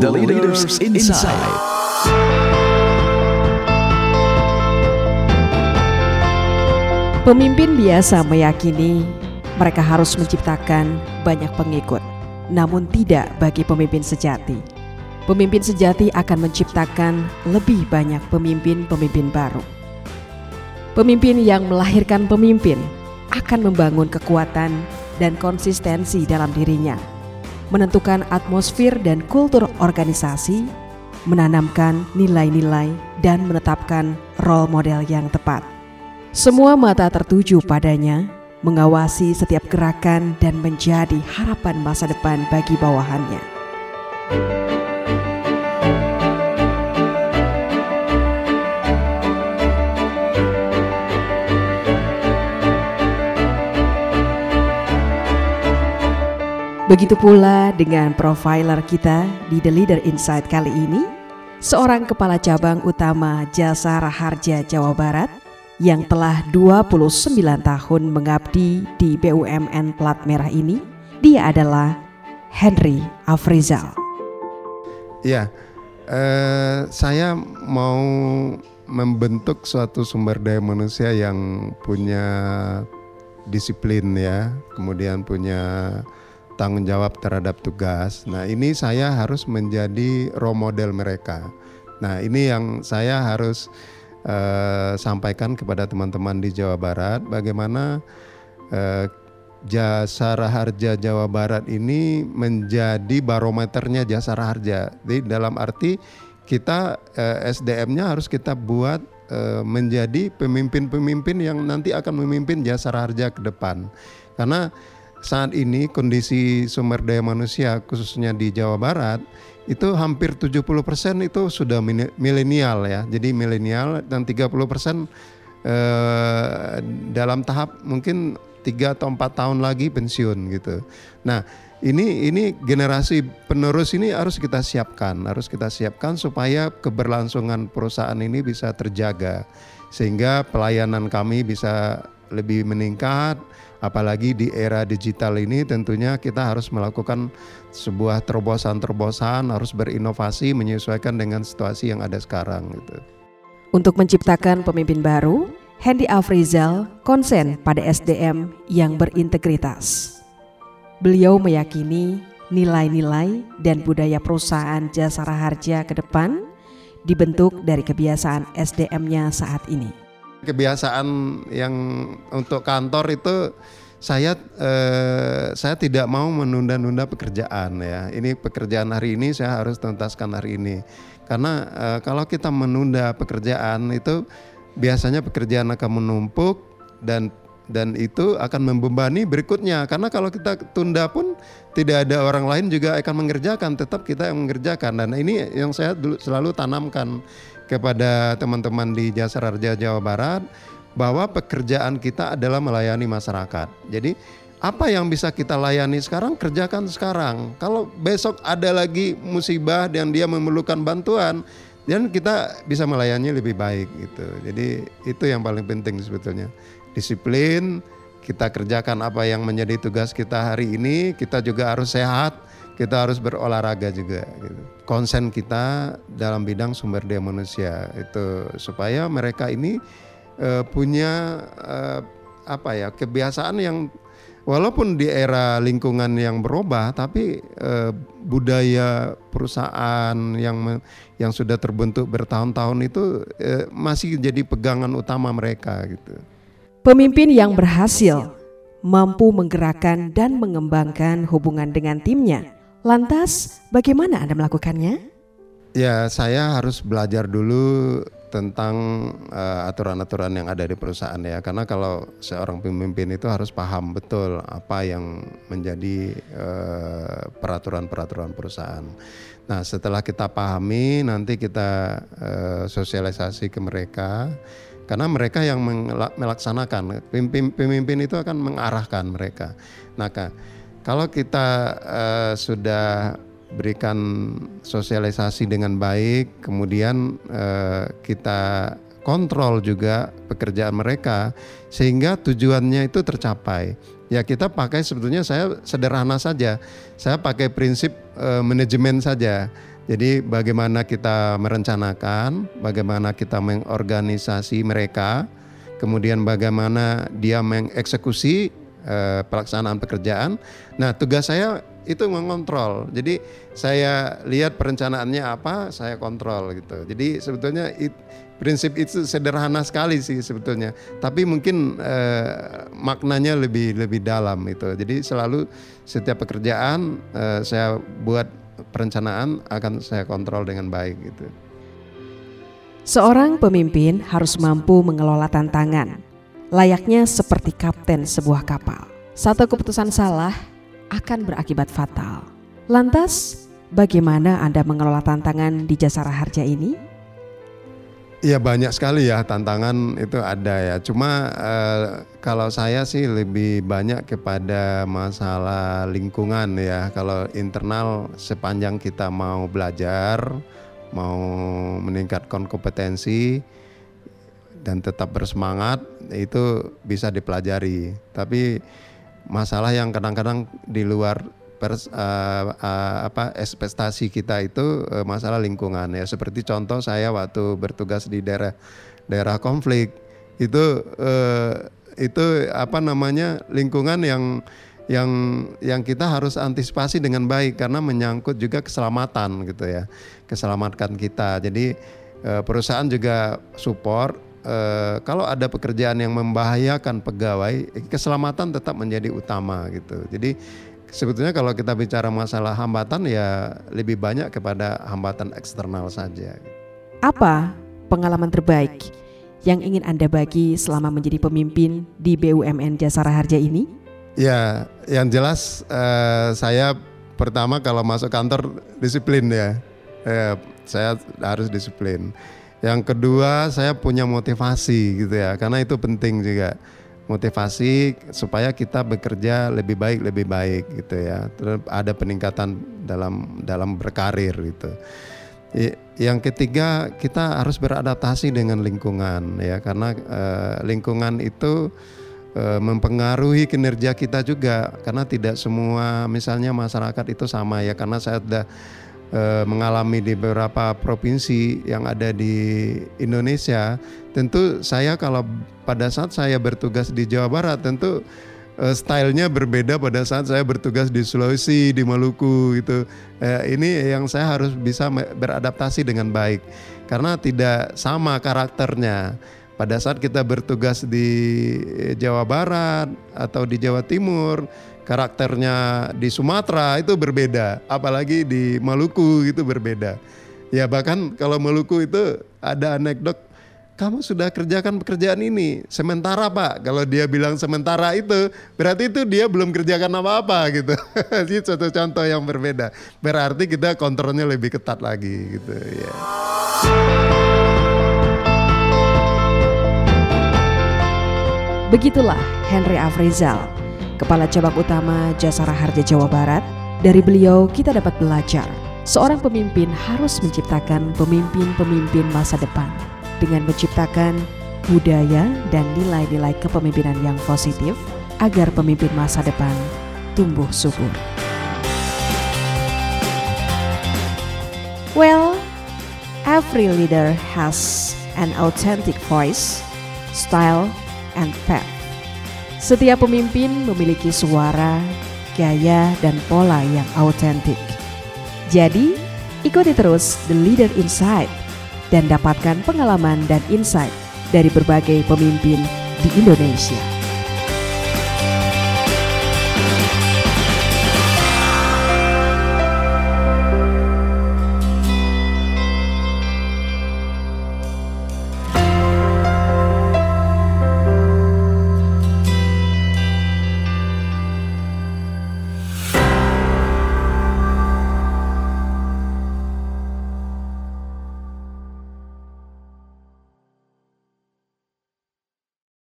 The Leaders Inside. Pemimpin biasa meyakini mereka harus menciptakan banyak pengikut, namun tidak bagi pemimpin sejati. Pemimpin sejati akan menciptakan lebih banyak pemimpin-pemimpin baru. Pemimpin yang melahirkan pemimpin akan membangun kekuatan dan konsistensi dalam dirinya, menentukan atmosfer dan kultur organisasi, menanamkan nilai-nilai, dan menetapkan role model yang tepat. Semua mata tertuju padanya, mengawasi setiap gerakan dan menjadi harapan masa depan bagi bawahannya. Begitu pula dengan profiler kita di The Leader Insight kali ini, seorang kepala cabang utama Jasa Raharja Jawa Barat yang telah 29 tahun mengabdi di BUMN Plat Merah ini, dia adalah Henry Afrizal. Ya, eh, saya mau membentuk suatu sumber daya manusia yang punya disiplin ya, kemudian punya tanggung jawab terhadap tugas. Nah, ini saya harus menjadi role model mereka. Nah, ini yang saya harus uh, sampaikan kepada teman-teman di Jawa Barat bagaimana uh, jasa raharja Jawa Barat ini menjadi barometernya jasa raharja. Jadi dalam arti kita uh, eh, SDM-nya harus kita buat menjadi pemimpin-pemimpin yang nanti akan memimpin jasa raharja ke depan. Karena saat ini kondisi sumber daya manusia khususnya di Jawa Barat itu hampir 70% itu sudah milenial ya. Jadi milenial dan 30% eh, dalam tahap mungkin tiga atau empat tahun lagi pensiun gitu. Nah, ini ini generasi penerus ini harus kita siapkan, harus kita siapkan supaya keberlangsungan perusahaan ini bisa terjaga sehingga pelayanan kami bisa lebih meningkat apalagi di era digital ini tentunya kita harus melakukan sebuah terobosan-terobosan harus berinovasi menyesuaikan dengan situasi yang ada sekarang gitu. Untuk menciptakan pemimpin baru, Hendy Afrizal konsen pada SDM yang berintegritas. Beliau meyakini nilai-nilai dan budaya perusahaan jasa raharja ke depan dibentuk dari kebiasaan SDM-nya saat ini kebiasaan yang untuk kantor itu saya eh, saya tidak mau menunda-nunda pekerjaan ya. Ini pekerjaan hari ini saya harus tuntaskan hari ini. Karena eh, kalau kita menunda pekerjaan itu biasanya pekerjaan akan menumpuk dan dan itu akan membebani berikutnya karena kalau kita tunda pun tidak ada orang lain juga akan mengerjakan tetap kita yang mengerjakan dan ini yang saya selalu tanamkan kepada teman-teman di Jasa Raja Jawa Barat bahwa pekerjaan kita adalah melayani masyarakat. Jadi apa yang bisa kita layani sekarang kerjakan sekarang. Kalau besok ada lagi musibah dan dia memerlukan bantuan, dan kita bisa melayani lebih baik gitu. Jadi itu yang paling penting sebetulnya. Disiplin, kita kerjakan apa yang menjadi tugas kita hari ini, kita juga harus sehat kita harus berolahraga juga gitu. konsen kita dalam bidang sumber daya manusia itu supaya mereka ini uh, punya uh, apa ya kebiasaan yang walaupun di era lingkungan yang berubah tapi uh, budaya perusahaan yang yang sudah terbentuk bertahun-tahun itu uh, masih jadi pegangan utama mereka gitu. Pemimpin yang berhasil mampu menggerakkan dan mengembangkan hubungan dengan timnya Lantas, bagaimana Anda melakukannya? Ya, saya harus belajar dulu tentang uh, aturan-aturan yang ada di perusahaan ya. Karena kalau seorang pemimpin itu harus paham betul apa yang menjadi uh, peraturan-peraturan perusahaan. Nah, setelah kita pahami, nanti kita uh, sosialisasi ke mereka. Karena mereka yang melaksanakan, pemimpin, pemimpin itu akan mengarahkan mereka. Nah, kalau kita uh, sudah berikan sosialisasi dengan baik, kemudian uh, kita kontrol juga pekerjaan mereka sehingga tujuannya itu tercapai. Ya kita pakai sebetulnya saya sederhana saja. Saya pakai prinsip uh, manajemen saja. Jadi bagaimana kita merencanakan, bagaimana kita mengorganisasi mereka, kemudian bagaimana dia mengeksekusi eh, pelaksanaan pekerjaan. Nah, tugas saya itu mengontrol. Jadi saya lihat perencanaannya apa, saya kontrol gitu. Jadi sebetulnya it, prinsip itu sederhana sekali sih sebetulnya. Tapi mungkin eh, maknanya lebih lebih dalam itu. Jadi selalu setiap pekerjaan eh, saya buat perencanaan akan saya kontrol dengan baik gitu. Seorang pemimpin harus mampu mengelola tantangan, layaknya seperti kapten sebuah kapal. Satu keputusan salah akan berakibat fatal. Lantas, bagaimana Anda mengelola tantangan di Jasara Harja ini? Iya banyak sekali ya tantangan itu ada ya. Cuma eh, kalau saya sih lebih banyak kepada masalah lingkungan ya. Kalau internal sepanjang kita mau belajar, mau meningkatkan kompetensi dan tetap bersemangat itu bisa dipelajari. Tapi masalah yang kadang-kadang di luar pers, uh, uh, apa ekspektasi kita itu uh, masalah lingkungan ya seperti contoh saya waktu bertugas di daerah daerah konflik itu uh, itu apa namanya lingkungan yang yang yang kita harus antisipasi dengan baik karena menyangkut juga keselamatan gitu ya keselamatan kita jadi perusahaan juga support uh, kalau ada pekerjaan yang membahayakan pegawai keselamatan tetap menjadi utama gitu jadi sebetulnya kalau kita bicara masalah hambatan ya lebih banyak kepada hambatan eksternal saja. Apa pengalaman terbaik yang ingin Anda bagi selama menjadi pemimpin di BUMN Jasara Harja ini? Ya, yang jelas eh, saya pertama kalau masuk kantor disiplin ya. Eh, saya harus disiplin. Yang kedua saya punya motivasi gitu ya, karena itu penting juga. Motivasi supaya kita bekerja lebih baik lebih baik gitu ya. Terus ada peningkatan dalam dalam berkarir gitu. Yang ketiga kita harus beradaptasi dengan lingkungan ya. Karena uh, lingkungan itu uh, mempengaruhi kinerja kita juga. Karena tidak semua misalnya masyarakat itu sama ya. Karena saya sudah uh, mengalami di beberapa provinsi yang ada di Indonesia tentu saya kalau pada saat saya bertugas di Jawa Barat tentu uh, stylenya berbeda pada saat saya bertugas di Sulawesi, di Maluku gitu. Uh, ini yang saya harus bisa beradaptasi dengan baik karena tidak sama karakternya. Pada saat kita bertugas di Jawa Barat atau di Jawa Timur, karakternya di Sumatera itu berbeda, apalagi di Maluku itu berbeda. Ya bahkan kalau Maluku itu ada anekdot kamu sudah kerjakan pekerjaan ini sementara pak. Kalau dia bilang sementara itu berarti itu dia belum kerjakan apa-apa gitu. Ini satu contoh yang berbeda. Berarti kita kontrolnya lebih ketat lagi gitu ya. Begitulah Henry Afrizal kepala cabang utama Jasara Harja Jawa Barat dari beliau kita dapat belajar seorang pemimpin harus menciptakan pemimpin-pemimpin masa depan dengan menciptakan budaya dan nilai-nilai kepemimpinan yang positif agar pemimpin masa depan tumbuh subur. Well, every leader has an authentic voice, style, and path. Setiap pemimpin memiliki suara, gaya, dan pola yang autentik. Jadi, ikuti terus The Leader Inside dan dapatkan pengalaman dan insight dari berbagai pemimpin di Indonesia.